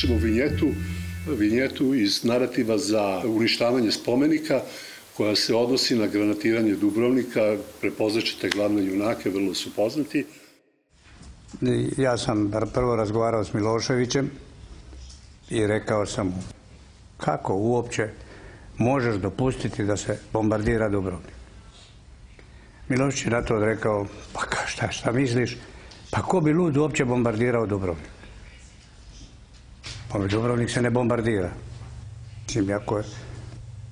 ističemo vinjetu, vinjetu iz narativa za uništavanje spomenika, koja se odnosi na granatiranje Dubrovnika, prepoznaćete glavne junake, vrlo su poznati. Ja sam prvo razgovarao s Miloševićem i rekao sam mu, kako uopće možeš dopustiti da se bombardira Dubrovnik? Milošević je na to odrekao, pa šta, šta misliš? Pa ko bi lud uopće bombardirao Dubrovnik? Pa ono Dubrovnik se ne bombardira. Mislim, jako je,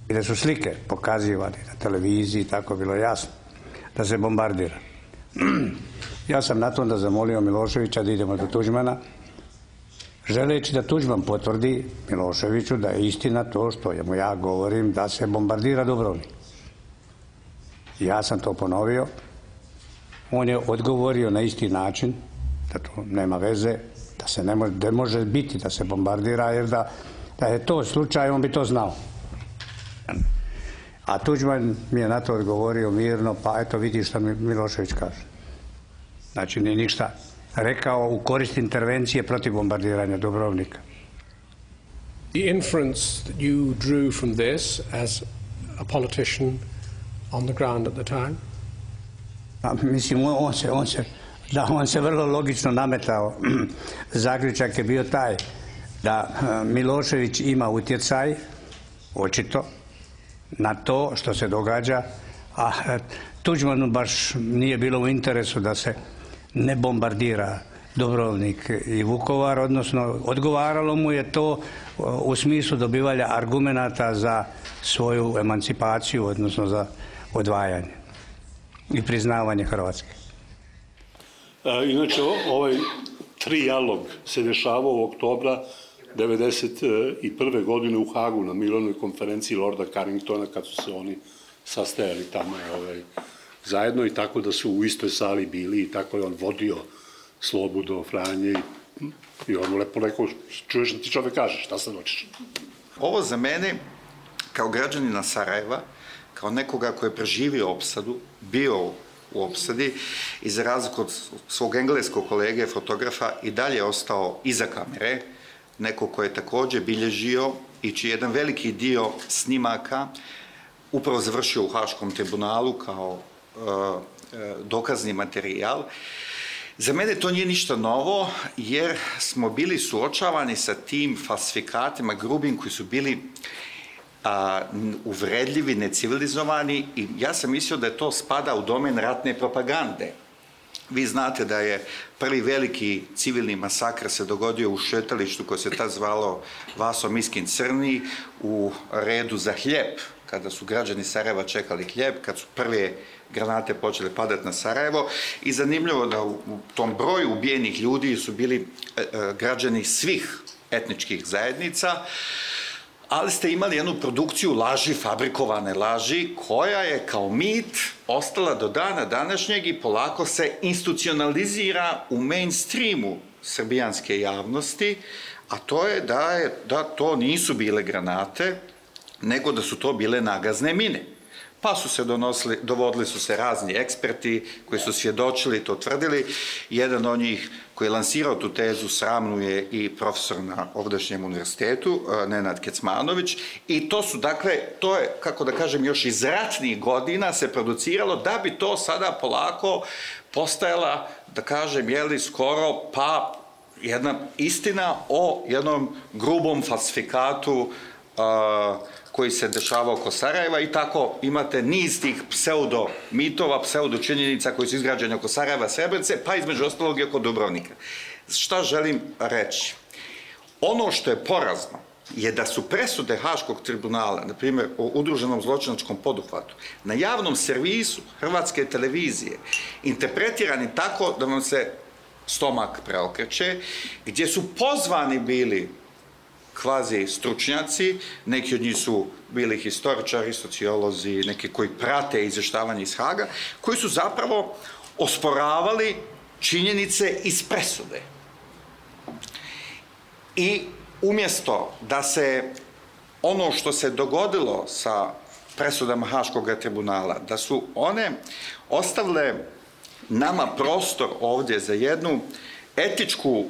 i da su slike pokazivane na televiziji, tako bilo jasno, da se bombardira. ja sam na to onda zamolio Miloševića da idemo do Tuđmana, želeći da Tuđman potvrdi Miloševiću da je istina to što mu ja govorim da se bombardira Dubrovnik. Ja sam to ponovio. On je odgovorio na isti način, da to nema veze, da se ne može, da može biti da se bombardira, jer da, da je to slučaj, on bi to znao. A Tuđman mi je na to odgovorio mirno, pa eto vidi šta mi Milošević kaže. Znači, nije ništa rekao u korist intervencije protiv bombardiranja Dubrovnika. The inference that you drew from this as a politician on the ground at the time? Pa, mislim, on se, on se, da on se vrlo logično nametao. Zaključak je bio taj da eh, Milošević ima utjecaj, očito, na to što se događa, a eh, Tuđmanu baš nije bilo u interesu da se ne bombardira Dobrovnik i Vukovar, odnosno odgovaralo mu je to eh, u smislu dobivanja argumenata za svoju emancipaciju, odnosno za odvajanje i priznavanje Hrvatske. A, e, inače, ovaj trijalog se dešavao u oktobra 1991. godine u Hagu na mirovnoj konferenciji Lorda Carringtona kad su se oni sastajali tamo ovaj, zajedno i tako da su u istoj sali bili i tako je on vodio slobu do Franje i, i on mu lepo rekao čuješ da ti čove kaže šta sad hoćeš. Ovo za mene kao građanina Sarajeva, kao nekoga ko je preživio opsadu, bio u opsadi i za razliku od svog engleskog kolege, fotografa, i dalje ostao iza kamere, neko ko je takođe bilježio i čiji jedan veliki dio snimaka upravo završio u Haškom tribunalu kao e, e, dokazni materijal. Za mene to nije ništa novo, jer smo bili suočavani sa tim falsifikatima grubim koji su bili a, uvredljivi, necivilizovani i ja sam mislio da je to spada u domen ratne propagande. Vi znate da je prvi veliki civilni masakr se dogodio u šetalištu koje se ta zvalo Vaso Miskin Crni u redu za hljeb, kada su građani Sarajeva čekali hljeb, kad su prve granate počele padati na Sarajevo i zanimljivo da u tom broju ubijenih ljudi su bili e, e, građani svih etničkih zajednica ali ste imali jednu produkciju laži, fabrikovane laži, koja je kao mit ostala do dana današnjeg i polako se institucionalizira u mainstreamu srbijanske javnosti, a to je da, je da to nisu bile granate, nego da su to bile nagazne mine. Pa su se donosili, dovodili su se razni eksperti koji su svjedočili i to tvrdili. Jedan od njih koji je lansirao tu tezu sramnu je i profesor na ovdašnjem univerzitetu, e, Nenad Kecmanović. I to su, dakle, to je, kako da kažem, još iz ratnih godina se produciralo da bi to sada polako postajala, da kažem, jeli skoro pa jedna istina o jednom grubom falsifikatu koji se dešava oko Sarajeva i tako imate niz tih pseudo mitova, pseudo činjenica koji su izgrađeni oko Sarajeva, Srebrenice, pa između ostalog i oko Dubrovnika. Šta želim reći? Ono što je porazno je da su presude Haškog tribunala, na primjer o udruženom zločinačkom poduhvatu, na javnom servisu Hrvatske televizije interpretirani tako da vam se stomak preokreće, gdje su pozvani bili kvazi stručnjaci, neki od njih su bili historičari, sociolozi, neki koji prate izveštavanje iz Haga, koji su zapravo osporavali činjenice iz presude. I umjesto da se ono što se dogodilo sa presudama Haškog tribunala, da su one ostavile nama prostor ovdje za jednu etičku,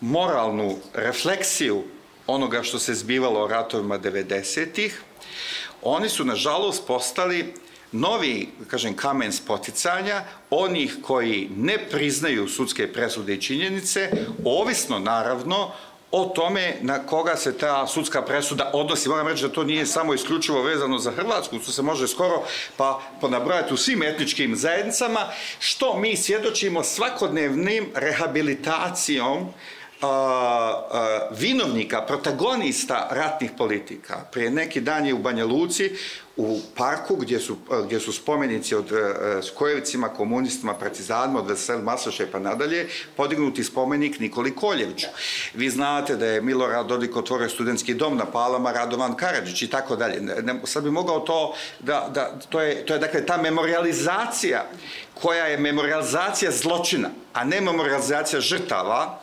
moralnu refleksiju onoga što se zbivalo o ratovima 90-ih, oni su nažalost postali novi, kažem, kamen spoticanja onih koji ne priznaju sudske presude i činjenice, ovisno naravno o tome na koga se ta sudska presuda odnosi. Moram reći da to nije samo isključivo vezano za Hrvatsku, to se može skoro pa ponabrojati u svim etničkim zajednicama, što mi svjedočimo svakodnevnim rehabilitacijom a, a, vinovnika, protagonista ratnih politika. Prije neki dan je u Banja Luci, u parku gdje su, gdje su spomenici od e, Skojevicima, komunistima, partizanima, od Vesel Masoše pa nadalje, podignuti spomenik Nikoli Koljeviću. Vi znate da je Milorad Dodik otvorio studentski dom na Palama, Radovan Karadžić i tako dalje. Sad bi mogao to, da, da, to, je, to je dakle ta memorializacija koja je memorializacija zločina, a ne memorializacija žrtava,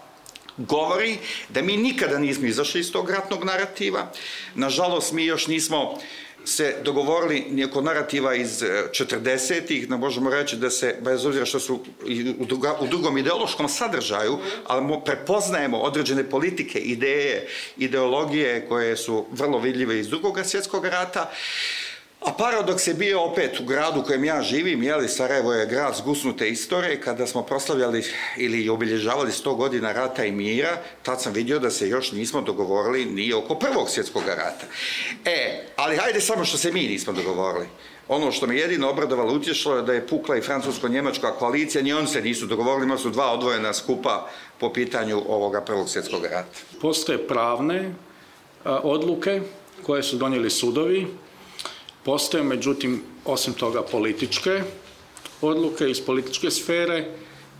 govori da mi nikada nismo izašli iz tog ratnog narativa. Nažalost, mi još nismo se dogovorili nijeko narativa iz 40-ih, e, ne da možemo reći da se, bez obzira što su u, druga, u drugom ideološkom sadržaju, ali prepoznajemo određene politike, ideje, ideologije koje su vrlo vidljive iz drugog svjetskog rata, A paradoks je bio opet u gradu u kojem ja živim, jeli Sarajevo je grad zgusnute istorije, kada smo proslavljali ili obilježavali 100 godina rata i mira, tad sam vidio da se još nismo dogovorili ni oko prvog svjetskog rata. E, ali hajde samo što se mi nismo dogovorili. Ono što me jedino obradovalo utješilo je da je pukla i francusko-njemačka koalicija, ni oni se nisu dogovorili, imali su dva odvojena skupa po pitanju ovoga prvog svjetskog rata. Postoje pravne a, odluke koje su donijeli sudovi, Postoje, međutim, osim toga političke odluke iz političke sfere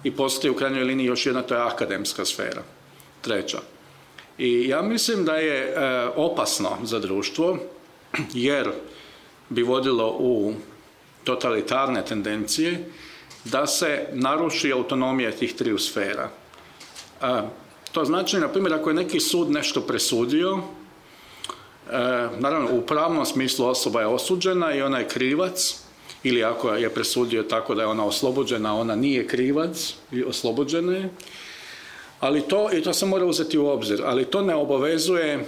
i postoji u krajnjoj liniji još jedna, to je akademska sfera, treća. I ja mislim da je e, opasno za društvo, jer bi vodilo u totalitarne tendencije, da se naruši autonomija tih triju sfera. E, to znači, na primjer, ako je neki sud nešto presudio, E, naravno u pravnom smislu osoba je osuđena i ona je krivac ili ako je presudio tako da je ona oslobođena, ona nije krivac i oslobođena je. Ali to, i to se mora uzeti u obzir, ali to ne obavezuje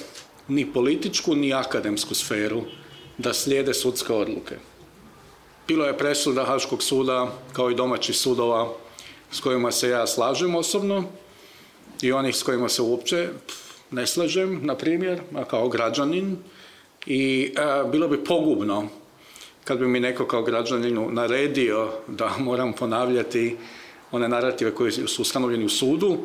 ni političku, ni akademsku sferu da slijede sudske odluke. Bilo je presuda Haškog suda, kao i domaćih sudova, s kojima se ja slažem osobno, i onih s kojima se uopće ne slažem, na primjer, kao građanin i e, bilo bi pogubno kad bi mi neko kao građaninu naredio da moram ponavljati one narative koji su ustanovljeni u sudu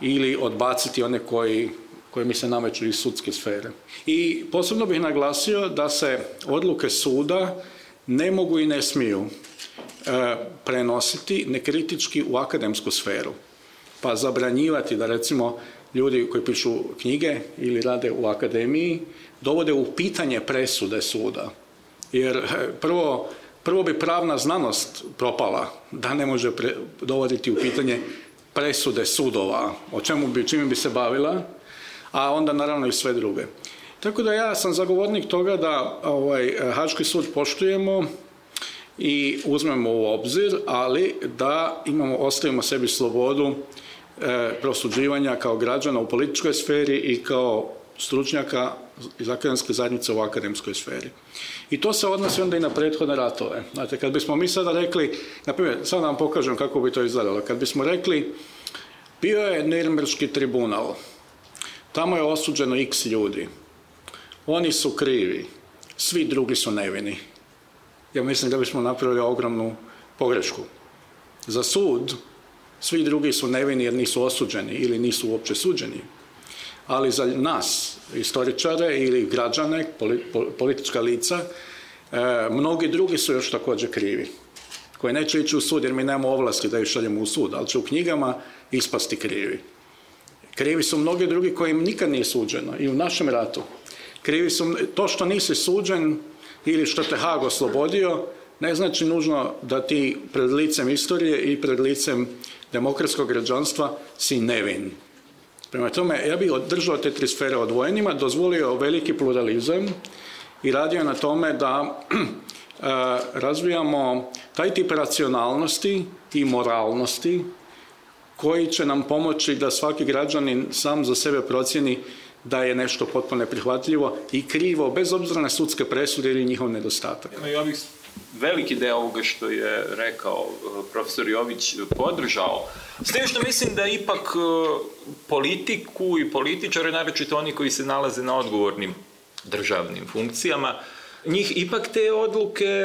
ili odbaciti one koji, koje mi se nameću iz sudske sfere. I posebno bih naglasio da se odluke suda ne mogu i ne smiju e, prenositi nekritički u akademsku sferu. Pa zabranjivati da recimo ljudi koji pišu knjige ili rade u akademiji dovode u pitanje presude suda. Jer prvo, prvo bi pravna znanost propala da ne može pre, dovoditi u pitanje presude sudova, o čemu bi, čime bi se bavila, a onda naravno i sve druge. Tako da ja sam zagovornik toga da ovaj, Hački sud poštujemo i uzmemo u obzir, ali da imamo, ostavimo sebi slobodu E, prosuđivanja kao građana u političkoj sferi i kao stručnjaka iz akademske zajednice u akademskoj sferi. I to se odnosi onda i na prethodne ratove. Znate, kad bismo mi sada rekli, na primjer, sad da vam pokažem kako bi to izgledalo, kad bismo rekli, bio je Nirnberški tribunal, tamo je osuđeno x ljudi, oni su krivi, svi drugi su nevini. Ja mislim da bismo napravili ogromnu pogrešku. Za sud, Svi drugi su nevini jer nisu osuđeni ili nisu uopće suđeni. Ali za nas, istoričare ili građane, politička lica, e, mnogi drugi su još također krivi koji neće ići u sud jer mi nemamo ovlasti da ih šaljemo u sud, ali će u knjigama ispasti krivi. Krivi su mnogi drugi kojim nikad nije suđeno i u našem ratu. Krivi su to što nisi suđen ili što te Hag oslobodio, ne znači nužno da ti pred licem istorije i pred licem demokratskog građanstva si nevin. Prema tome, ja bi održao te tri sfere odvojenima, dozvolio veliki pluralizam i radio na tome da eh, razvijamo taj tip racionalnosti i moralnosti koji će nam pomoći da svaki građanin sam za sebe procjeni da je nešto potpuno neprihvatljivo i krivo, bez obzira na sudske presude ili njihov nedostatak. Ja bih veliki deo ovoga što je rekao eh, profesor Jović eh, podržao. S tim što mislim da ipak eh, politiku i političare, naročito oni koji se nalaze na odgovornim državnim funkcijama, njih ipak te odluke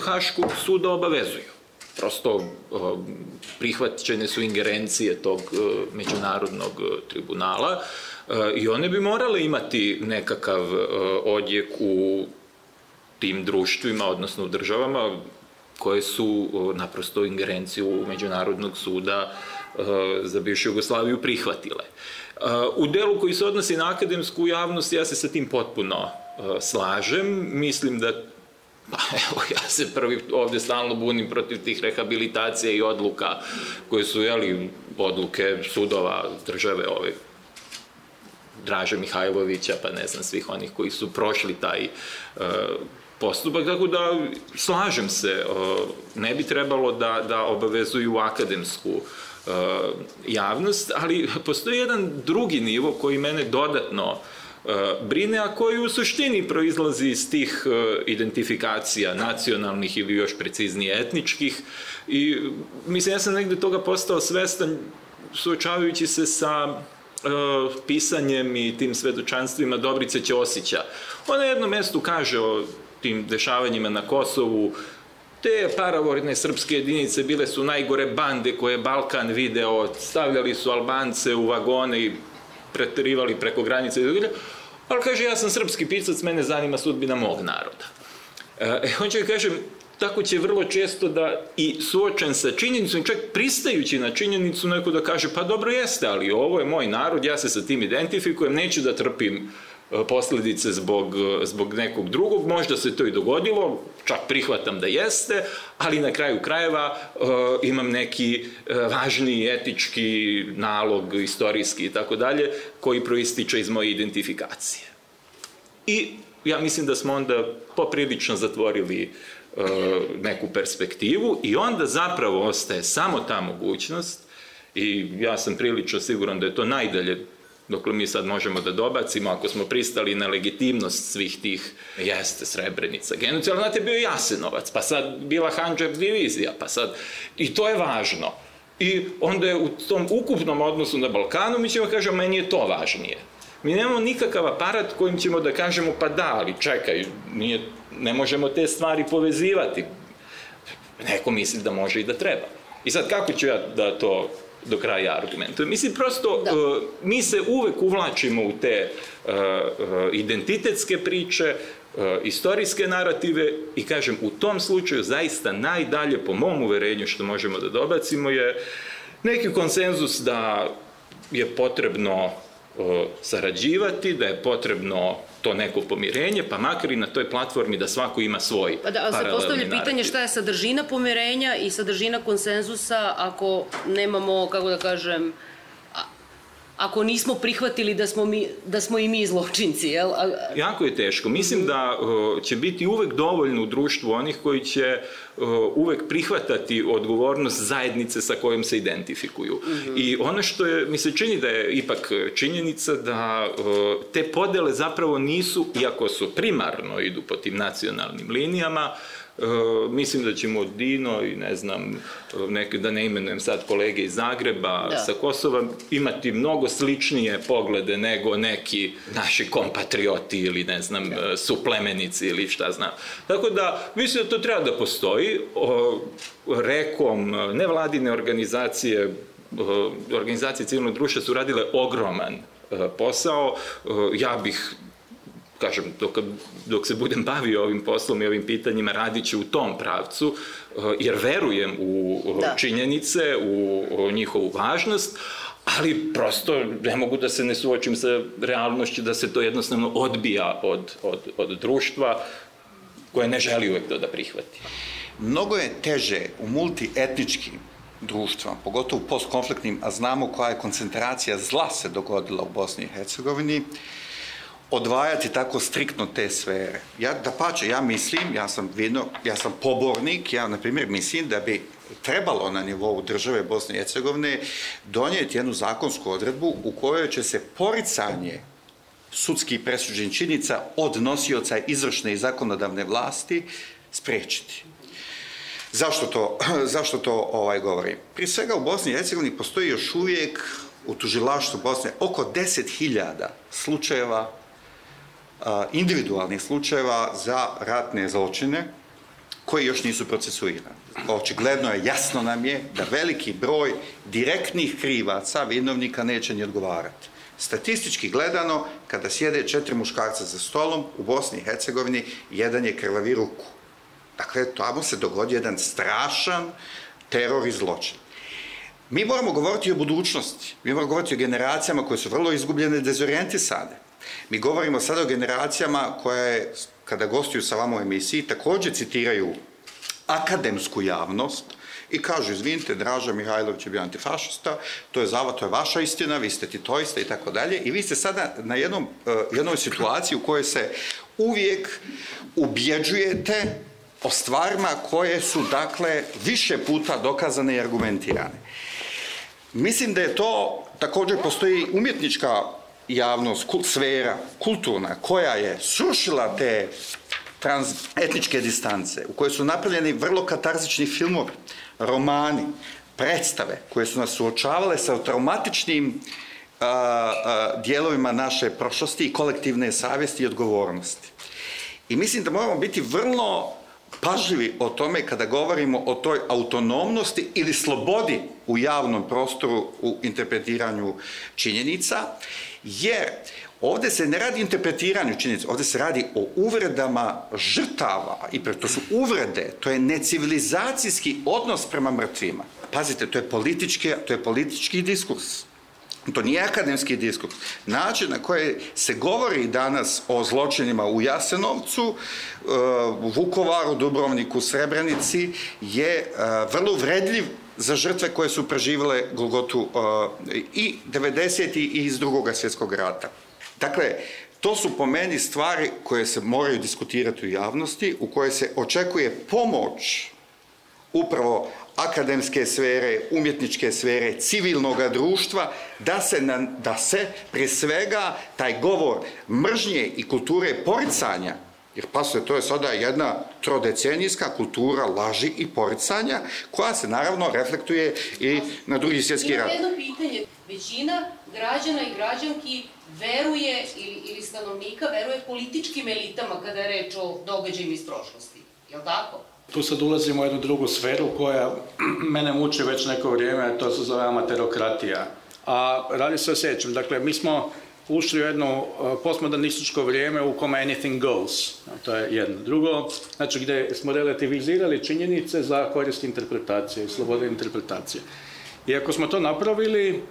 Haškog suda obavezuju. Prosto prihvaćene su ingerencije tog međunarodnog tribunala i one bi morale imati nekakav odjek u tim društvima, odnosno u državama koje su naprosto ingerenciju Međunarodnog suda e, za bivšu Jugoslaviju prihvatile. E, u delu koji se odnosi na akademsku javnost, ja se sa tim potpuno e, slažem. Mislim da Pa evo, ja se prvi ovde stalno bunim protiv tih rehabilitacija i odluka koje su, jeli, odluke sudova države ove Draže Mihajlovića, pa ne znam, svih onih koji su prošli taj uh, postupak, tako da slažem se, e, ne bi trebalo da, da obavezuju akademsku e, javnost, ali postoji jedan drugi nivo koji mene dodatno e, brine, a koji u suštini proizlazi iz tih identifikacija nacionalnih ili još preciznije etničkih i mislim ja sam negde toga postao svestan suočavajući se sa pisanjem i tim svedočanstvima Dobrice Ćosića. Ona na jednom mestu kaže o tim dešavanjima na Kosovu, te paravorne srpske jedinice bile su najgore bande koje je Balkan video, stavljali su Albance u vagone i preterivali preko granice i tako ali kaže ja sam srpski pisac, mene zanima sudbina mog naroda. E, e on će kažem, tako će vrlo često da i suočen sa činjenicom, čak pristajući na činjenicu neko da kaže pa dobro jeste, ali ovo je moj narod, ja se sa tim identifikujem, neću da trpim uh, E, posledice zbog, e, zbog nekog drugog. Možda se to i dogodilo, čak prihvatam da jeste, ali na kraju krajeva e, imam neki e, važni etički nalog, istorijski i tako dalje, koji proističe iz moje identifikacije. I ja mislim da smo onda poprilično zatvorili e, neku perspektivu i onda zapravo ostaje samo ta mogućnost i ja sam prilično siguran da je to najdalje Dokle mi sad možemo da dobacimo, ako smo pristali na legitimnost svih tih, jeste Srebrenica, genocid, ali znate, bio Jasenovac, pa sad bila Hanđev divizija, pa sad, i to je važno. I onda je u tom ukupnom odnosu na Balkanu, mi ćemo da kažemo, meni je to važnije. Mi nemamo nikakav aparat kojim ćemo da kažemo, pa da, ali čekaj, nije, ne možemo te stvari povezivati. Neko misli da može i da treba. I sad, kako ću ja da to do kraja argumentujem. Mislim, prosto, da. uh, mi se uvek uvlačimo u te uh, identitetske priče, istorijske narative i kažem, u tom slučaju zaista najdalje, po mom uverenju što možemo da dobacimo je neki konsenzus da je potrebno sarađivati, da je potrebno to neko pomirenje, pa makar i na toj platformi da svako ima svoj pa da, paralelni narativ. Postavlja pitanje šta je sadržina pomirenja i sadržina konsenzusa ako nemamo, kako da kažem, ako nismo prihvatili da smo, mi, da smo i mi zločinci, jel? Jako je teško. Mislim da uh, će biti uvek dovoljno u društvu onih koji će uh, uvek prihvatati odgovornost zajednice sa kojom se identifikuju. Mm -hmm. I ono što je, mi se čini da je ipak činjenica da uh, te podele zapravo nisu, iako su primarno idu po tim nacionalnim linijama, uh, Uh, mislim da ćemo Dino i ne znam, neke, da ne imenujem sad kolege iz Zagreba, da. sa Kosova, imati mnogo sličnije poglede nego neki naši kompatrioti ili ne znam, da. Eh, suplemenici ili šta znam. Tako da, mislim da to treba da postoji. O, rekom, eh, nevladine organizacije, organizacije civilnog društva su radile ogroman posao. Ja bih kažem, dok, dok se budem bavio ovim poslom i ovim pitanjima, radit ću u tom pravcu, eh, jer verujem u da. činjenice, u, u njihovu važnost, ali prosto ne mogu da se ne suočim sa realnošću da se to jednostavno odbija od, od, od društva koje ne želi uvek to da prihvati. Mnogo je teže u multietničkim društvama, pogotovo u postkonfliktnim, a znamo koja je koncentracija zla se dogodila u Bosni i Hercegovini, odvajati tako striktno te sfere. Ja da pače, ja mislim, ja sam vidno, ja sam pobornik, ja na primjer mislim da bi trebalo na nivou države Bosne i Hercegovine donijeti jednu zakonsku odredbu u kojoj će se poricanje sudskih presuđen činica od nosioca izvršne i zakonodavne vlasti spriječiti. Zašto to, zašto to ovaj govori? Pri svega u Bosni i Hercegovini postoji još uvijek u tužilaštvu Bosne oko 10.000 slučajeva individualnih slučajeva za ratne zločine koji još nisu procesuirani. Očigledno je, jasno nam je da veliki broj direktnih krivaca, vinovnika neće ni odgovarati. Statistički gledano, kada sjede četiri muškarca za stolom u Bosni i Hercegovini, jedan je krvavi ruku. Dakle, tamo se dogodi jedan strašan teror i zločin. Mi moramo govoriti o budućnosti, mi moramo govoriti o generacijama koje su vrlo izgubljene i dezorijentisane. Mi govorimo sada o generacijama koje, kada gostuju sa vama u emisiji, takođe citiraju akademsku javnost i kažu, izvinite, Draža Mihajlović je bio antifašista, to je zava, to je vaša istina, vi ste titoista i tako dalje. I vi ste sada na jednom, eh, jednoj situaciji u kojoj se uvijek ubjeđujete o stvarima koje su, dakle, više puta dokazane i argumentirane. Mislim da je to, takođe postoji umjetnička javnost, kult, sfera, kulturna, koja je srušila te trans, etničke distance, u kojoj su napravljeni vrlo katarzični filmovi, romani, predstave koje su nas suočavale sa traumatičnim a, a, dijelovima naše prošlosti i kolektivne savjesti i odgovornosti. I mislim da moramo biti vrlo pažljivi o tome kada govorimo o toj autonomnosti ili slobodi u javnom prostoru u interpretiranju činjenica, jer ovde se ne radi interpretiranju činjenica, ovde se radi o uvredama žrtava, i pre to su uvrede, to je necivilizacijski odnos prema mrtvima. Pazite, to je, politički, to je politički diskurs. To nije akademski diskurs. Način na koji se govori danas o zločinima u Jasenovcu Vukovaru, Dubrovniku, Srebrenici je e, vrlo vredljiv za žrtve koje su preživele Golgotu e, i 90. i iz drugog svjetskog rata. Dakle, To su po meni stvari koje se moraju diskutirati u javnosti, u koje se očekuje pomoć upravo akademske sfere, umjetničke sfere, civilnog društva, da se, na, da se pre svega taj govor mržnje i kulture poricanja Jer pasuje, to je sada jedna trodecenijska kultura laži i poricanja, koja se naravno reflektuje i na drugi svjetski rad. Imam jedno pitanje. Većina građana i građanki veruje ili, ili stanovnika veruje političkim elitama kada je reč o događajima iz prošlosti. Je li tako? Tu sad ulazimo u jednu drugu sferu koja mene muči već neko vrijeme, to se zove amaterokratija. A radi se o sljedećem. Dakle, mi smo ušli u jedno e, postmodernističko vrijeme u kome anything goes. To je jedno. Drugo, znači gdje smo relativizirali činjenice za korist interpretacije i slobode interpretacije. I ako smo to napravili,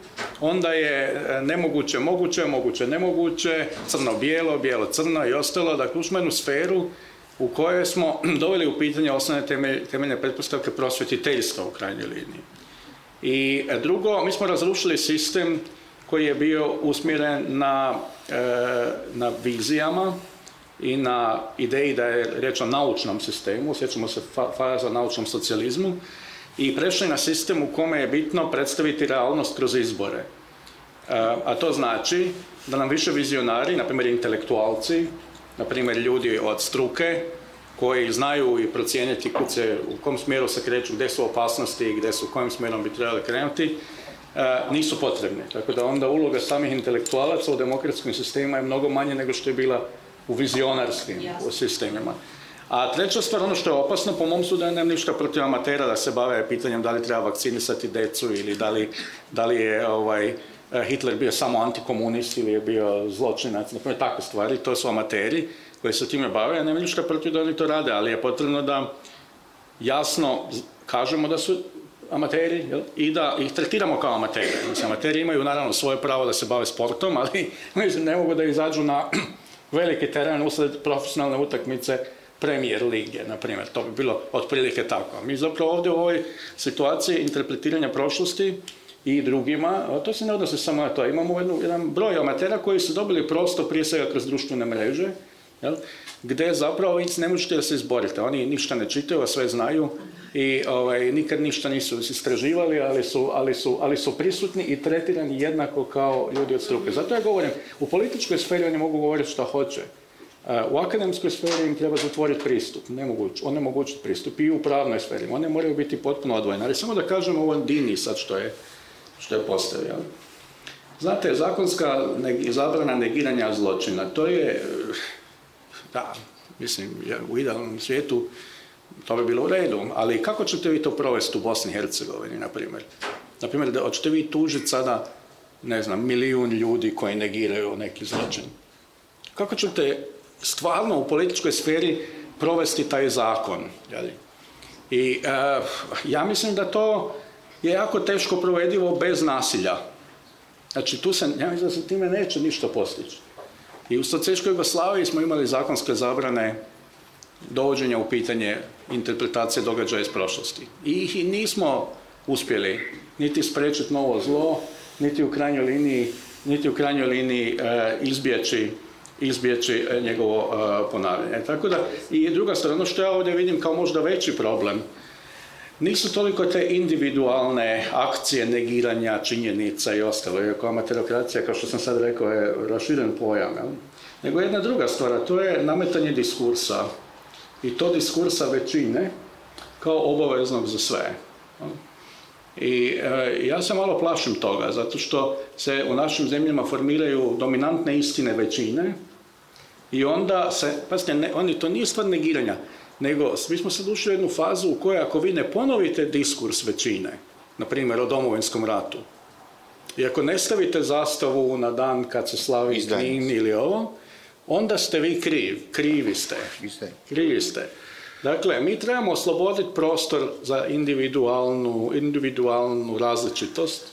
onda je e, nemoguće, moguće, moguće, nemoguće, crno-bijelo, bijelo-crno i ostalo, dakle ušmo jednu sferu u kojoj smo doveli u pitanje osnovne temeljne pretpostavke prosvetiteljstva u krajnjoj liniji. I e, drugo, mi smo razrušili sistem koji je bio usmjeren na, e, na vizijama i na ideji da je reč o naučnom sistemu, sjećamo se faza naučnom socijalizmu, i prešli na sistem u kome je bitno predstaviti realnost kroz izbore. E, a to znači da nam više vizionari, na primjer intelektualci, na primjer ljudi od struke, koji znaju i procijeniti u kom smjeru se kreću, gdje su opasnosti i gdje su, kojim smjerom bi trebali krenuti, E, nisu potrebne. Tako da onda uloga samih intelektualaca u demokratskim sistemima je mnogo manje nego što je bila u vizionarskim Jasne. sistemima. A treća stvar, ono što je opasno, po mom sudu, nemam ništa protiv amatera da se bave pitanjem da li treba vakcinisati decu ili da li, da li je ovaj, Hitler bio samo antikomunist ili je bio zločinac, na takve stvari, to su amateri koji se time bave, ja nemam ništa protiv da oni to rade, ali je potrebno da jasno kažemo da su amateri jel? i da ih tretiramo kao amateri. Znači, amateri imaju naravno svoje pravo da se bave sportom, ali mislim, ne mogu da izađu na veliki teren usled profesionalne utakmice premier lige, na primjer. To bi bilo otprilike tako. Mi zapravo ovde u ovoj situaciji interpretiranja prošlosti i drugima, to se ne odnose samo na to. Imamo jednu, jedan broj amatera koji su dobili prosto prije svega kroz društvene mreže, jel? gde zapravo ne možete da se izborite. Oni ništa ne čitaju, a sve znaju i ovaj, nikad ništa nisu istraživali, ali su, ali, su, ali su prisutni i tretirani jednako kao ljudi od struke. Zato ja govorim, u političkoj sferi oni mogu govoriti šta hoće. E, u akademskoj sferi im treba zatvoriti pristup, nemoguć, onemogućiti pristup i u pravnoj sferi. One moraju biti potpuno odvojene. Ali samo da kažem ovo Dini sad što je, što je postavio. Znate, zakonska neg zabrana negiranja zločina, to je, da, mislim, ja, u idealnom svijetu to bi bilo u redu, ali kako ćete vi to provesti u Bosni i Hercegovini, na primjer? Na primjer, da hoćete vi tužiti sada, ne znam, milijun ljudi koji negiraju neki zločin. Kako ćete stvarno u političkoj sferi provesti taj zakon? Jeli? I e, ja mislim da to je jako teško provedivo bez nasilja. Znači, tu se, ja mislim da se time neće ništa postići. I u Socičkoj Jugoslaviji smo imali zakonske zabrane dovođenja u pitanje interpretacije događaja iz prošlosti. I ih nismo uspjeli niti sprečiti novo zlo, niti u krajnjoj liniji, niti u krajnjoj liniji e, izbjeći izbjeći e, njegovo uh, ponavljanje. Tako da, i druga strana, što ja ovdje vidim kao možda veći problem, nisu toliko te individualne akcije negiranja činjenica i ostalo, iako amaterokracija, kao što sam sad rekao, je raširen pojam, jel? nego jedna druga stvar, to je nametanje diskursa i to diskursa većine kao obaveznog za sve. I e, ja se malo plašim toga, zato što se u našim zemljama formiraju dominantne istine većine i onda se, pazite, ne, oni to nije stvar negiranja, nego mi smo sad ušli u jednu fazu u kojoj ako vi ne ponovite diskurs većine, na primjer o domovinskom ratu, i ako ne stavite zastavu na dan kad se slavi Knin ili ovo, onda ste vi kriv, krivi ste. Krivi ste. Dakle, mi trebamo osloboditi prostor za individualnu, individualnu različitost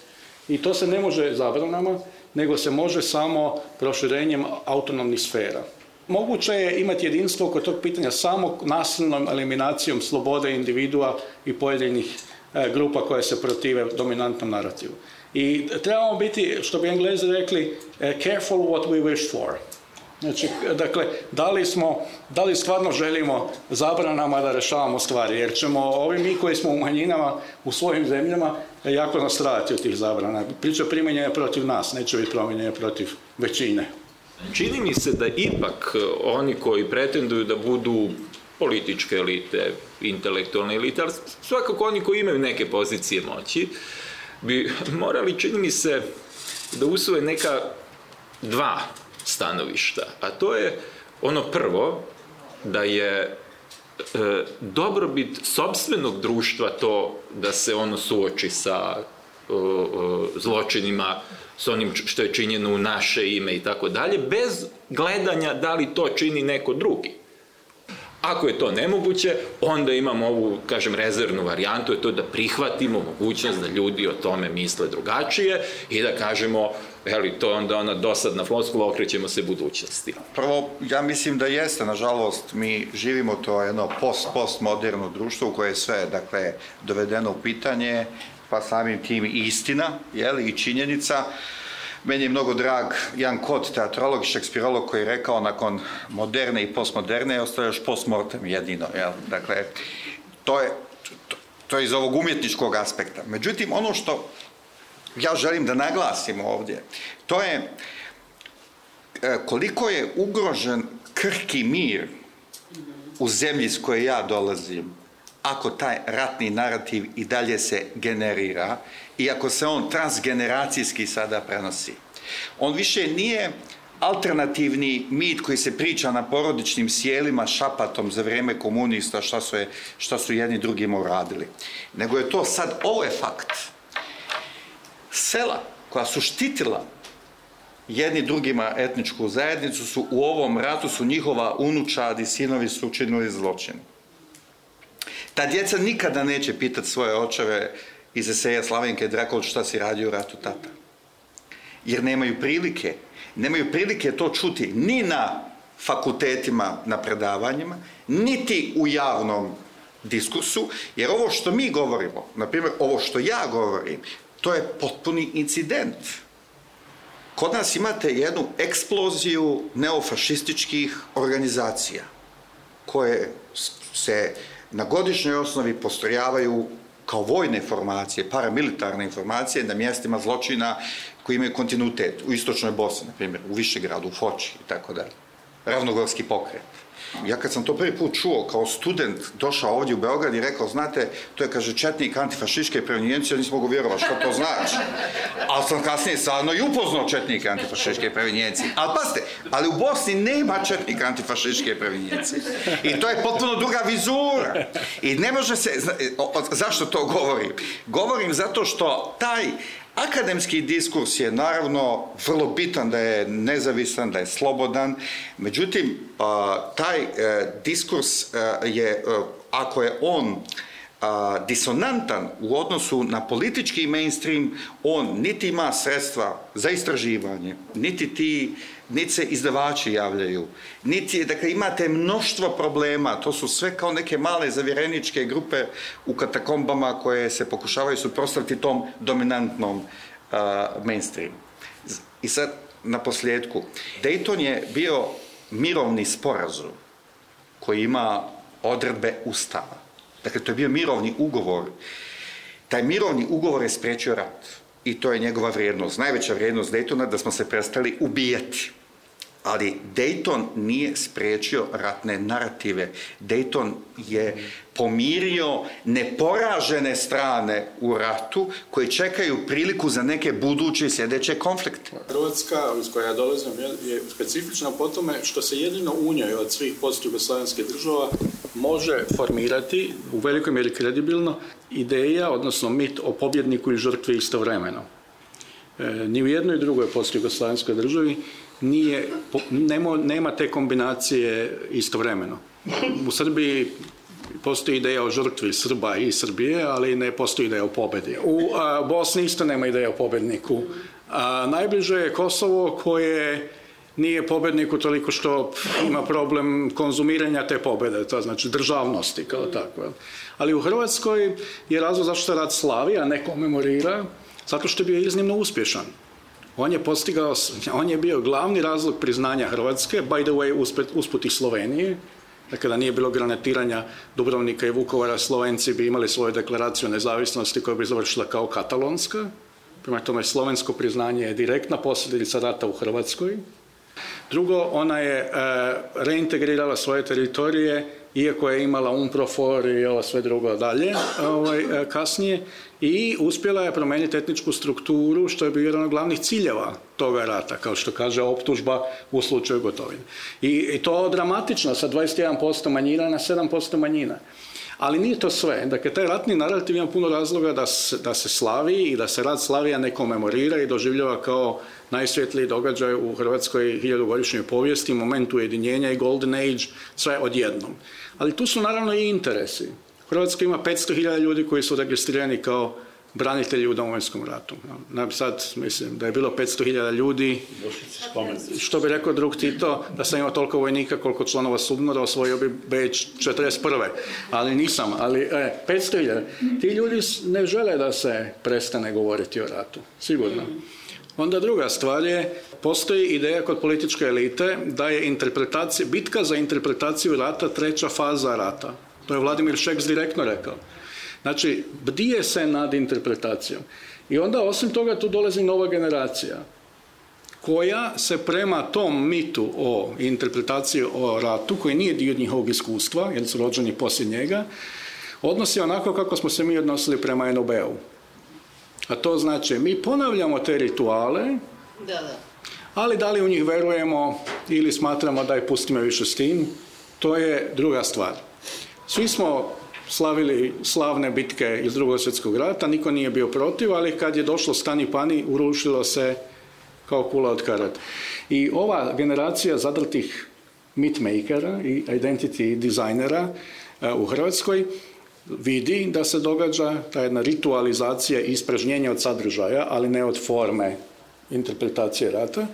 i to se ne može zabranama, nego se može samo proširenjem autonomnih sfera. Moguće je imati jedinstvo oko tog pitanja samo nasilnom eliminacijom slobode individua i pojedinih e, grupa koje se protive dominantnom narativu. I trebamo biti, što bi englezi rekli, e, careful what we wish for. Znači, dakle, da li, smo, da li stvarno želimo zabranama da rešavamo stvari, jer ćemo ovi mi koji smo u manjinama u svojim zemljama jako nastradati od tih zabrana. Priča je protiv nas, neće biti promijenjenja protiv većine. Čini mi se da ipak e, oni koji pretenduju da budu političke elite, intelektualne elite, ali svakako oni koji imaju neke pozicije moći, bi morali, čini mi se, da usvoje neka dva stanovišta, a to je ono prvo da je e, dobrobit sobstvenog društva to da se ono suoči sa e, zločinima, sa onim što je činjeno u naše ime i tako dalje, bez gledanja da li to čini neko drugi. Ako je to nemoguće, onda imamo ovu, kažem, rezervnu varijantu, je to da prihvatimo mogućnost da. da ljudi o tome misle drugačije i da kažemo, eli, to je onda ona dosadna floskula, okrećemo se budućnosti. Prvo, ja mislim da jeste, nažalost, mi živimo to jedno post-postmoderno društvo u koje je sve, dakle, dovedeno u pitanje, pa samim tim i istina, jeli, i činjenica, Meni je mnogo drag Jan Kot, teatrolog i šekspirolog koji je rekao nakon moderne i postmoderne ostaje još postmortem jedino. Jel? Dakle, to je, to, to je iz ovog umjetničkog aspekta. Međutim, ono što ja želim da naglasim ovdje, to je e, koliko je ugrožen krki mir u zemlji s koje ja dolazim, ako taj ratni narativ i dalje se generira iako se on transgeneracijski sada prenosi. On više nije alternativni mit koji se priča na porodičnim sjelima šapatom za vrijeme komunista šta su, je, šta su jedni drugima uradili. Nego je to sad, ovo je fakt. Sela koja su štitila jedni drugima etničku zajednicu su u ovom ratu su njihova unučad i sinovi su učinili zločin. Ta djeca nikada neće pitati svoje očeve iz eseja Slavenke Draković šta si radio u ratu tata. Jer nemaju prilike, nemaju prilike to čuti ni na fakultetima na predavanjima, niti u javnom diskursu, jer ovo što mi govorimo, na primjer ovo što ja govorim, to je potpuni incident. Kod nas imate jednu eksploziju neofašističkih organizacija koje se na godišnjoj osnovi postrojavaju kao vojne formacije, paramilitarne informacije na mjestima zločina koji imaju kontinuitet u istočnoj Bosni, na primjer, u Višegradu, u Foči i tako dalje. Ravnogorski pokret. Ja kad sam to prvi put čuo kao student, došao ovdje u Beograd i rekao, znate, to je, kaže, četnik antifašističke prevenijencije, nisam mogu vjerovati što to znači. Ali sam kasnije sadno i upoznao četnike antifašističke prevenijencije. Ali pazite, ali u Bosni nema četnika antifašističke prevenijencije. I to je potpuno druga vizura. I ne može se, zašto to govorim? Govorim zato što taj Akademski diskurs je naravno vrlo bitan da je nezavisan, da je slobodan, međutim taj e, diskurs e, je, e, ako je on disonantan u odnosu na politički mainstream, on niti ima sredstva za istraživanje, niti ti niti se izdavači javljaju, niti, dakle imate mnoštvo problema, to su sve kao neke male zavjereničke grupe u katakombama koje se pokušavaju suprostaviti tom dominantnom uh, mainstreamu. I sad, na posljedku, Dayton je bio mirovni sporazum koji ima odredbe ustava. Dakle, to je bio mirovni ugovor. Taj mirovni ugovor je sprečio rat. I to je njegova vrijednost. Najveća vrijednost Daytona da smo se prestali ubijati ali Dayton nije sprečio ratne narative. Dayton je pomirio neporažene strane u ratu koje čekaju priliku za neke buduće i sljedeće konflikte. Hrvatska, iz koje ja dolazim, je specifična po tome što se jedino u njoj od svih postjugoslavenskih država može formirati u velikoj mjeri kredibilno ideja, odnosno mit o pobjedniku i žrtvi istovremeno. E, ni u jednoj drugoj postjugoslavenskoj državi nije, nemo, nema te kombinacije istovremeno. U Srbiji postoji ideja o žrtvi Srba i Srbije, ali ne postoji ideja o pobedi. U a, Bosni isto nema ideja o pobedniku. A, najbliže je Kosovo koje nije pobedniku toliko što ima problem konzumiranja te pobede, to znači državnosti kao tako. Ali u Hrvatskoj je razlog zašto se rad slavi, a ne komemorira, zato što je bio iznimno uspješan. On je postigao, on je bio glavni razlog priznanja Hrvatske, by the way, usput, usput i Slovenije, Dakle, da nije bilo granatiranja Dubrovnika i Vukovara, Slovenci bi imali svoju deklaraciju nezavisnosti koja bi završila kao katalonska. Prema tome, slovensko priznanje je direktna posljedica rata u Hrvatskoj. Drugo, ona je e, reintegrirala svoje teritorije iako je imala Unprofor i ovo sve drugo dalje ovaj, e, kasnije i uspjela je promijeniti etničku strukturu što je bio jedan od glavnih ciljeva toga rata, kao što kaže optužba u slučaju gotovine. I, i to dramatično, sa 21% manjina na 7% manjina. Ali nije to sve. Dakle, taj ratni narativ ima puno razloga da se, da se slavi i da se rad Slavija ne komemorira i doživljava kao najsvjetliji događaj u hrvatskoj hiljadugodišnjoj povijesti, moment ujedinjenja i golden age, sve odjednom. Ali tu su naravno i interesi. Hrvatska ima 500.000 ljudi koji su registrirani kao branitelji u domovinskom ratu. Na sad, mislim, da je bilo 500.000 ljudi, što bi rekao drug Tito, da sam imao toliko vojnika koliko članova subnora, osvojio bi Beč 41. Ali nisam, ali e, 500.000. Ti ljudi ne žele da se prestane govoriti o ratu, sigurno. Onda druga stvar je, postoji ideja kod političke elite da je interpretacija, bitka za interpretaciju rata treća faza rata. To je Vladimir Šeks direktno rekao. Znači, bdije se nad interpretacijom. I onda, osim toga, tu dolazi nova generacija koja se prema tom mitu o interpretaciji o ratu, koji nije dio njihovog iskustva, jer su rođeni poslije njega, odnosi onako kako smo se mi odnosili prema NOB-u. A to znači, mi ponavljamo te rituale, da, da. ali da li u njih verujemo ili smatramo da je pustimo više s tim, to je druga stvar. Svi smo slavili slavne bitke iz drugog svjetskog rata, niko nije bio protiv, ali kad je došlo stani pani, urušilo se kao kula od karata. I ova generacija zadrtih mitmakera i identity dizajnera e, u Hrvatskoj vidi da se događa ta jedna ritualizacija i ispražnjenje od sadržaja, ali ne od forme interpretacije rata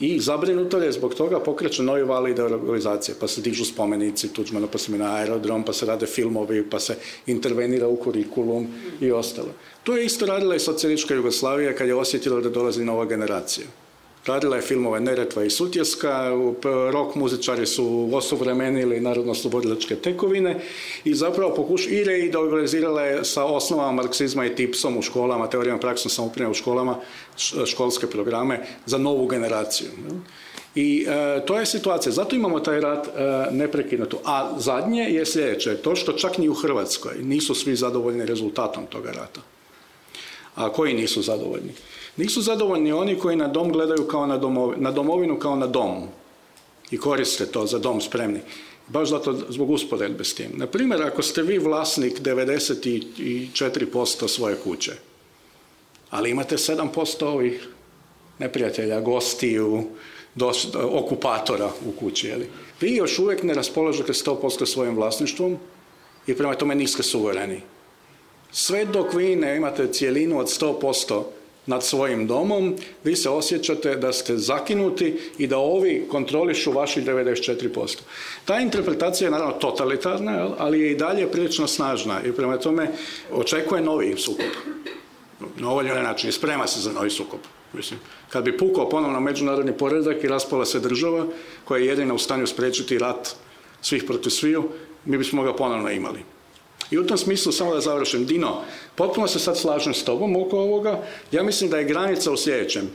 I zabrinuto je zbog toga pokreću novi val ideologizacije, pa se dižu spomenici Tuđmana, pa se mi na aerodrom, pa se rade filmovi, pa se intervenira u kurikulum i ostalo. To je isto radila i socijalička Jugoslavija kad je osjetila da dolazi nova generacija. Radila je filmove Neretva i Sutjeska, rok muzičari su osuvremenili narodno-slobodilačke tekovine i zapravo pokušali i reideologizirala je sa osnovama marksizma i tipsom u školama, teorijama praksom samoprime u školama, školske programe za novu generaciju. I e, to je situacija. Zato imamo taj rat e, neprekinuto. A zadnje je sljedeće, to što čak ni u Hrvatskoj nisu svi zadovoljni rezultatom toga rata. A koji nisu zadovoljni? Nisu zadovoljni oni koji na dom gledaju kao na domovinu, na domovinu kao na dom i koriste to za dom spremni. Baš zato zbog usporedbe s tim. Na primjer, ako ste vi vlasnik 94% svoje kuće, ali imate 7% ovih neprijatelja, gostiju, dos, okupatora u kući, jeli? vi još uvijek ne raspolažete 100% svojim vlasništvom i prema tome niste suvereni. Sve dok vi ne imate cijelinu od 100% nad svojim domom, vi se osjećate da ste zakinuti i da ovi kontrolišu vaših 94%. Ta interpretacija je naravno totalitarna, ali je i dalje prilično snažna i prema tome očekuje novi sukob. Na ovaj ili način, sprema se za novi sukob. Mislim, kad bi pukao ponovno međunarodni poredak i raspala se država koja je jedina u stanju sprečiti rat svih protiv sviju, mi bismo ga ponovno imali. I u tom smislu, samo da završim, Dino, potpuno se sad slažem s tobom oko ovoga, ja mislim da je granica u sljedećem.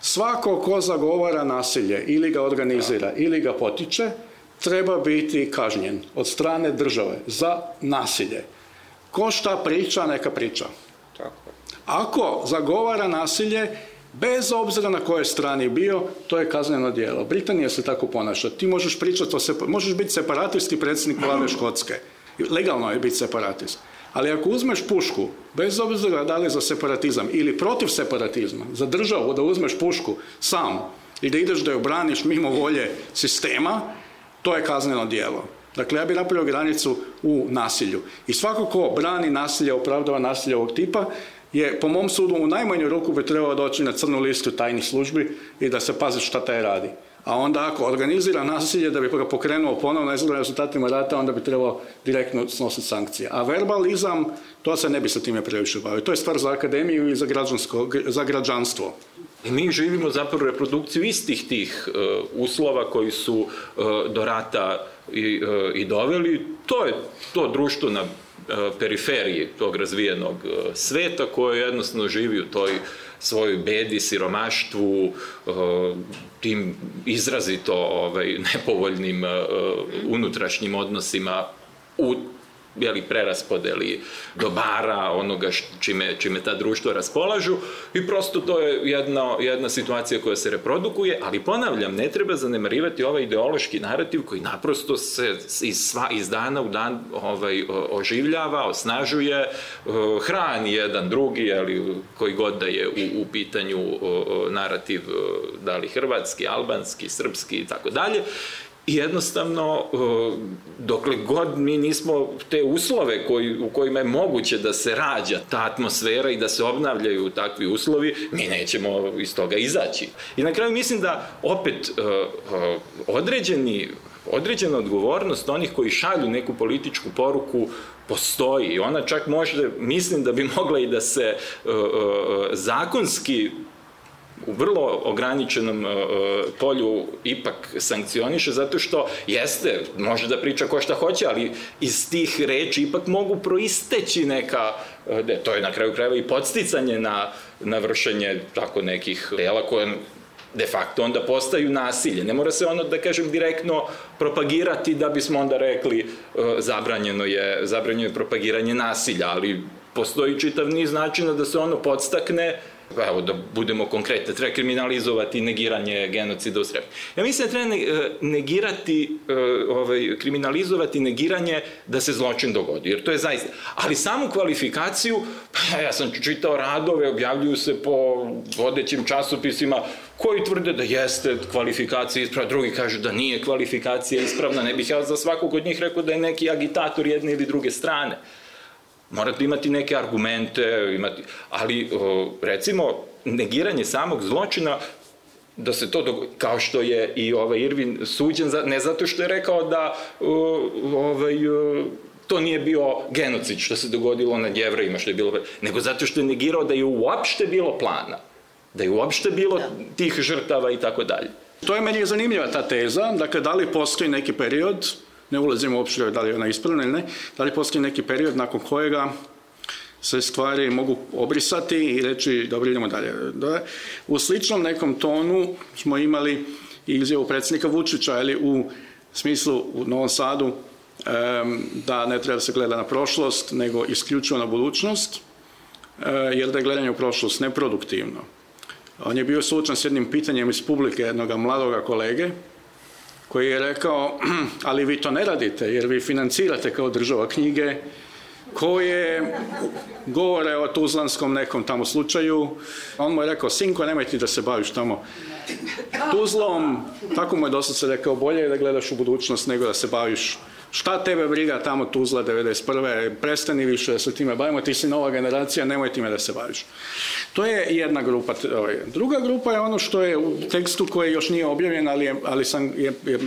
Svako ko zagovara nasilje ili ga organizira ili ga potiče, treba biti kažnjen od strane države za nasilje. Ko šta priča, neka priča. Tako. Ako zagovara nasilje, bez obzira na kojoj strani bio, to je kazneno djelo. Britanija se tako ponaša. Ti možeš pričati, o sepa, možeš biti separatisti predsjednik vlade Škotske. Legalno je biti separatist. Ali ako uzmeš pušku, bez obzira da li za separatizam ili protiv separatizma, za državu da uzmeš pušku sam i da ideš da je obraniš mimo volje sistema, to je kazneno djelo. Dakle, ja bih napravio granicu u nasilju. I svako ko brani nasilje, opravdava nasilje ovog tipa, je po mom sudu u najmanju ruku bi trebao doći na crnu listu tajnih službi i da se pazi šta taj radi a onda ako organizira nasilje da bi ga pokrenuo ponovno izgleda rezultatima rata, onda bi trebalo direktno snositi sankcije. A verbalizam, to se ne bi sa time previše bavio. To je stvar za akademiju i za, građansko, za građanstvo. Mi živimo zapravo reprodukciju istih tih uh, uslova koji su uh, do rata i, uh, i doveli. To je to društvo na E, periferiji tog razvijenog e, sveta koji jednostavno živi u toj svojoj bedi, siromaštvu, e, tim izrazito ovaj, nepovoljnim unutrašnjim odnosima u jeli, preraspodeli dobara, onoga čime, čime ta društva raspolažu i prosto to je jedna, jedna situacija koja se reprodukuje, ali ponavljam, ne treba zanemarivati ovaj ideološki narativ koji naprosto se iz, sva, iz dana u dan ovaj, oživljava, osnažuje, e, hrani jedan drugi, ali koji god da je u, u pitanju narativ e, da li hrvatski, albanski, srpski i tako dalje jednostavno e, dokle god mi nismo te uslove koji, u kojima je moguće da se rađa ta atmosfera i da se obnavljaju takvi uslovi, mi nećemo iz toga izaći. I na kraju mislim da opet e, e, određeni određena odgovornost onih koji šalju neku političku poruku postoji. Ona čak možda, mislim da bi mogla i da se zakonski u vrlo ograničenom e, e, polju ipak sankcioniše, zato što jeste, može da priča ko šta hoće, ali iz tih reči ipak mogu proisteći neka, e, to je na kraju krajeva i podsticanje na, na vršenje tako nekih dela koje de facto onda postaju nasilje. Ne mora se ono, da kažem, direktno propagirati da bismo onda rekli zabranjeno je, zabranjeno je propagiranje nasilja, ali postoji čitav niz načina da se ono podstakne Pa evo da budemo konkretni, treba kriminalizovati negiranje genocida u Srebrenici. Ja mislim da treba e, negirati, e, ovaj, kriminalizovati negiranje da se zločin dogodi, jer to je zaista. Ali samu kvalifikaciju, pa ja sam čitao radove, objavljuju se po vodećim časopisima, koji tvrde da jeste kvalifikacija ispravna, drugi kažu da nije kvalifikacija ispravna, ne bih ja za svakog od njih rekao da je neki agitator jedne ili druge strane. Morate imati neke argumente, imati, ali recimo negiranje samog zločina da se to dogodi, kao što je i ovaj Irvin suđen, za, ne zato što je rekao da ovaj, to nije bio genocid što se dogodilo nad jevrejima, što je bilo, nego zato što je negirao da je uopšte bilo plana, da je uopšte bilo da. tih žrtava i tako dalje. To je meni zanimljiva ta teza, dakle da li postoji neki period ne ulazimo uopšte da li je ona ispravna ili ne, da li postoji neki period nakon kojega se stvari mogu obrisati i reći dobro idemo dalje. Da, u sličnom nekom tonu smo imali izjavu predsednika Vučića, ali u smislu u Novom Sadu da ne treba da se gleda na prošlost, nego isključivo na budućnost, eh, jer da je gledanje u prošlost neproduktivno. On je bio slučan s jednim pitanjem iz publike jednog mladoga kolege, koji je rekao, ali vi to ne radite jer vi financirate kao država knjige koje govore o tuzlanskom nekom tamo slučaju. On mu je rekao, sinko, nemoj ti da se baviš tamo tuzlom. Tako mu je dosta se rekao, bolje je da gledaš u budućnost nego da se baviš šta tebe briga tamo Tuzla 91. prestani više da se time bavimo, ti si nova generacija, nemoj time da se baviš. To je jedna grupa. Ovaj, druga grupa je ono što je u tekstu koji još nije objavljen, ali, je, ali sam je, je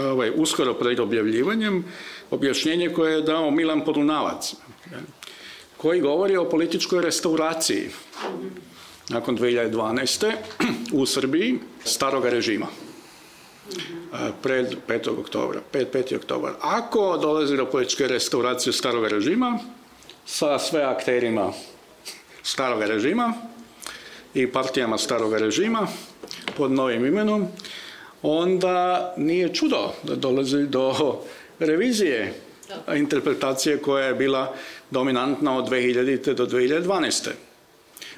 ovaj, uskoro pred objavljivanjem, objašnjenje koje je dao Milan Podunavac, koji govori o političkoj restauraciji nakon 2012. u Srbiji staroga režima pred 5. oktobra, 5. 5. oktobar. Ako dolazi do političke restauracije starog režima, sa sve akterima starog režima i partijama starog režima pod novim imenom, onda nije čudo da dolazi do revizije interpretacije koja je bila dominantna od 2000. do 2012.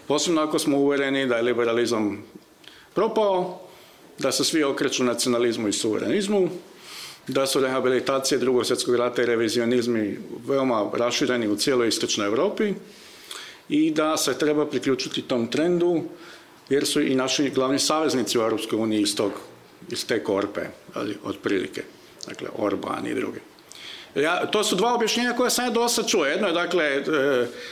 Posebno ako smo uvereni da je liberalizam propao, da se svi okreću nacionalizmu i suverenizmu, da su rehabilitacije drugog svjetskog rata i revizionizmi veoma rašireni u cijeloj istočnoj Evropi i da se treba priključiti tom trendu jer su i naši glavni saveznici u Europskoj uniji iz, tog, iz te korpe, ali otprilike, dakle Orban i drugi. Ja, to su dva objašnjenja koja sam ja dosta čuo. Jedno je, dakle, e,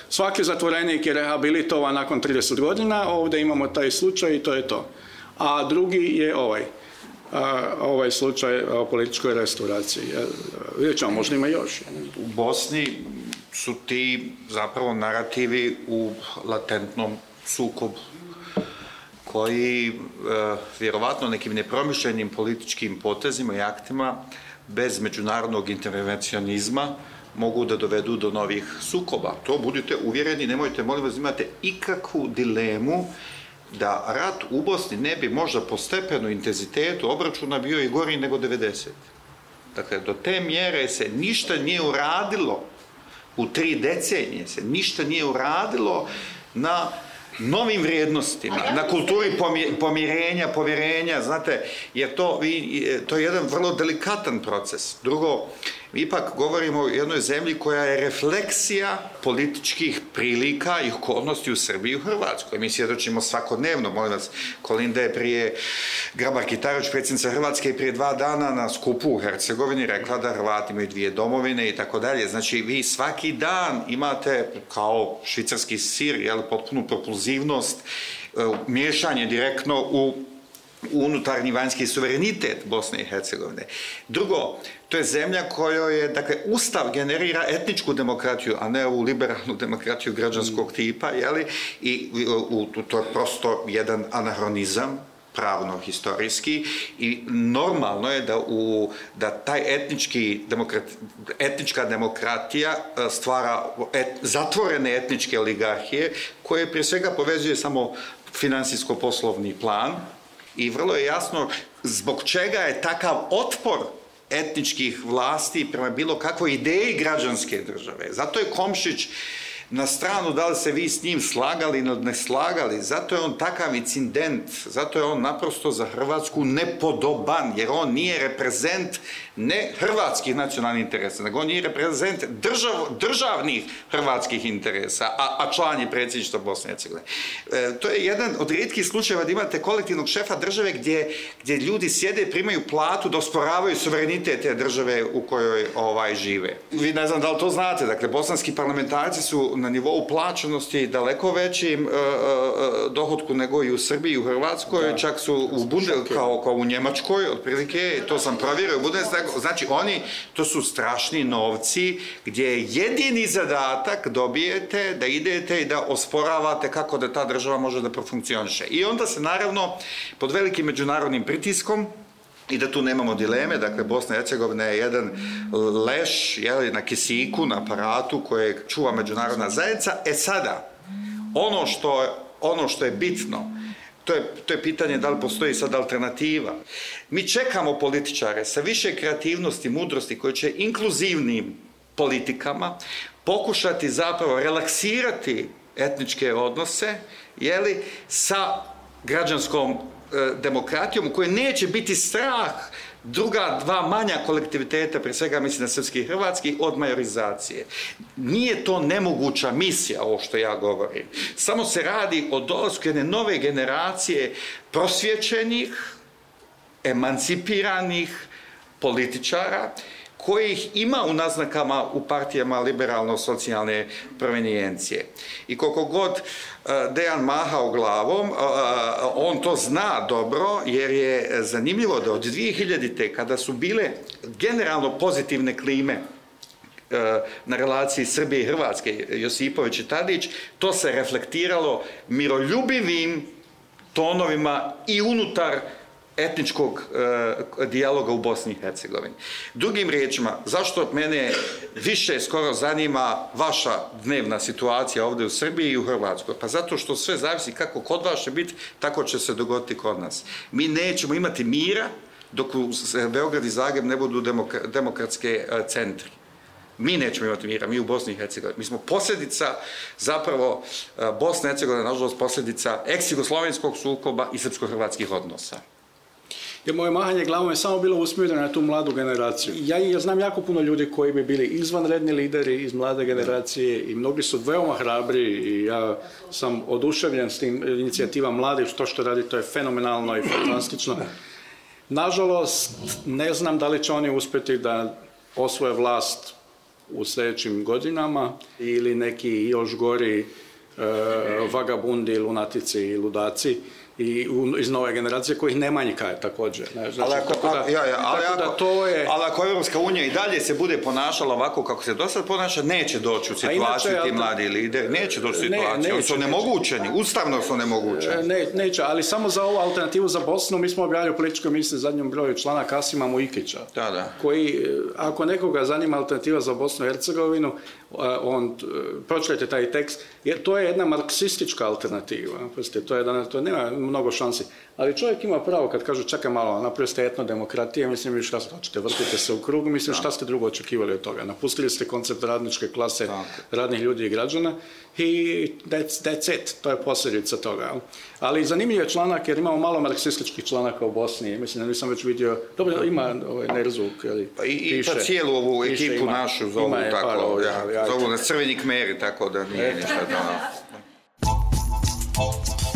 svaki zatvorenik je rehabilitovan nakon 30 godina, ovde imamo taj slučaj i to je to a drugi je ovaj ovaj slučaj o političkoj restauraciji. Vidjet ćemo, možda ima još. U Bosni su ti zapravo narativi u latentnom sukobu koji e, vjerovatno nekim nepromišljenim političkim potezima i aktima bez međunarodnog intervencionizma mogu da dovedu do novih sukoba. To budite uvjereni, nemojte, molim vas, imate ikakvu dilemu da rat u Bosni ne bi možda po stepenu intenzitetu obračuna bio i gori nego 90. Dakle, do te mjere se ništa nije uradilo, u tri decenije se ništa nije uradilo na novim vrijednostima, na kulturi pomirenja, povjerenja, znate, jer to, vi, to je jedan vrlo delikatan proces. Drugo, ipak govorimo o jednoj zemlji koja je refleksija političkih prilika i okolnosti u Srbiji i u Hrvatskoj. Mi svjedočimo svakodnevno, molim vas, Kolinda je prije, Grabar Kitarović, predsjednica Hrvatske, je prije dva dana na skupu u Hercegovini rekla da Hrvati imaju dvije domovine i tako dalje. Znači, vi svaki dan imate, kao švicarski sir, jel, potpunu propulzivnost, e, miješanje direktno u unutarnji vanjski suverenitet Bosne i Hercegovine. Drugo, to je zemlja kojoj je, dakle, ustav generira etničku demokratiju, a ne ovu liberalnu demokratiju građanskog mm. tipa, jeli? I u, to je prosto jedan anahronizam, pravno-historijski i normalno je da, u, da taj etnički demokrat, etnička demokratija e, stvara et, zatvorene etničke oligarhije koje prije svega povezuje samo finansijsko-poslovni plan, i vrlo je jasno zbog čega je takav otpor etničkih vlasti prema bilo kakvoj ideji građanske države. Zato je Komšić na stranu da li se vi s njim slagali ili ne slagali, zato je on takav incident, zato je on naprosto za Hrvatsku nepodoban, jer on nije reprezent ne hrvatskih nacionalnih interesa, nego on nije reprezent držav, državnih hrvatskih interesa, a, a član je predsjedništva Bosne i Hercegovine. E, to je jedan od rijetkih slučajeva da imate kolektivnog šefa države gdje, gdje ljudi sjede, primaju platu, da osporavaju suverenitet te države u kojoj ovaj žive. Vi ne znam da li to znate, dakle, bosanski parlamentarci su na nivou plaćenosti daleko većim e, e, e dohodku nego i u Srbiji i u Hrvatskoj, da. čak su u Bunde, kao, kao u Njemačkoj, otprilike, to sam provjerio, znači oni, to su strašni novci gdje jedini zadatak dobijete da idete i da osporavate kako da ta država može da profunkcioniše. I onda se naravno pod velikim međunarodnim pritiskom i da tu nemamo dileme, dakle Bosna i Hercegovina je jedan leš je li, na kisiku, na aparatu koje čuva međunarodna zajednica. E sada, ono što, ono što je bitno, To je, to je pitanje da li postoji sad alternativa. Mi čekamo političare sa više kreativnosti, mudrosti koje će inkluzivnim politikama pokušati zapravo relaksirati etničke odnose jeli, sa građanskom E, demokratijom u kojoj neće biti strah druga dva manja kolektiviteta, pre svega mislim na srpski i hrvatski, od majorizacije. Nije to nemoguća misija, ovo što ja govorim. Samo se radi o dolazku jedne nove generacije prosvjećenih, emancipiranih političara kojih ima u naznakama u partijama liberalno-socijalne provenijencije. I koliko god e, Dejan mahao glavom, e, e, on to zna dobro, jer je zanimljivo da od 2000. te kada su bile generalno pozitivne klime na relaciji Srbije i Hrvatske, Josipović i Tadić, to se reflektiralo miroljubivim tonovima i unutar Hrvatske etničkog e, dijaloga u Bosni i Hercegovini. Drugim riječima, zašto mene više skoro zanima vaša dnevna situacija ovde u Srbiji i u Hrvatskoj? Pa zato što sve zavisi kako kod vas će biti, tako će se dogoditi kod nas. Mi nećemo imati mira dok u Beograd i Zagreb ne budu demokratske e, centri. Mi nećemo imati mira, mi u Bosni i Hercegovini. Mi smo posljedica zapravo e, Bosna i Hercegovina, nažalost, posljedica eksigoslovenskog sukoba i srpsko-hrvatskih odnosa jer moje mahanje glavom je samo bilo usmjereno na tu mladu generaciju. Ja, ja znam jako puno ljudi koji bi bili izvanredni lideri iz mlade generacije i mnogi su veoma hrabri i ja sam oduševljen s tim inicijativa mladih, to što radi to je fenomenalno i fantastično. Nažalost, ne znam da li će oni uspjeti da osvoje vlast u sljedećim godinama ili neki još gori e, vagabundi, lunatici i ludaci i u, iz nove generacije kojih ne manjka je također. Ne, znači, ali ako, tako da, ja, ja, ali tako da ako, da to je... Ali ako Evropska unija i dalje se bude ponašala ovako kako se do sad ponaša, neće doći u situaciju inače, ti mladi lideri, neće doći u situaciju. Ne, Oni su nemogućeni, ustavno su nemogućeni. E, ne, neće, ali samo za ovu alternativu za Bosnu mi smo objavili u političkoj misli zadnjem broju člana Kasima Mujikića, da, da. koji, e, ako nekoga zanima alternativa za Bosnu i Hercegovinu, e, on, pročujete taj tekst, jer to je jedna marksistička alternativa, to je, to nema, mnogo šansi. Ali čovjek ima pravo kad kaže čeka malo, napravio ste etno demokratije, mislim šta ste hoćete, vrtite se u krug, mislim šta da. ste drugo očekivali od toga. Napustili ste koncept radničke klase, Tako. radnih ljudi i građana i that's, that's it, to je posljedica toga. Ali zanimljiv je članak jer imamo malo marksističkih članaka u Bosni, mislim da nisam već vidio, dobro ima ovaj Nerzuk, ali pa i, piše, i pa cijelu ovu ekipu ima, našu zovu ima tako, par, ovaj, ja, ja, zovu na crvenik meri, tako da nije e. ništa da...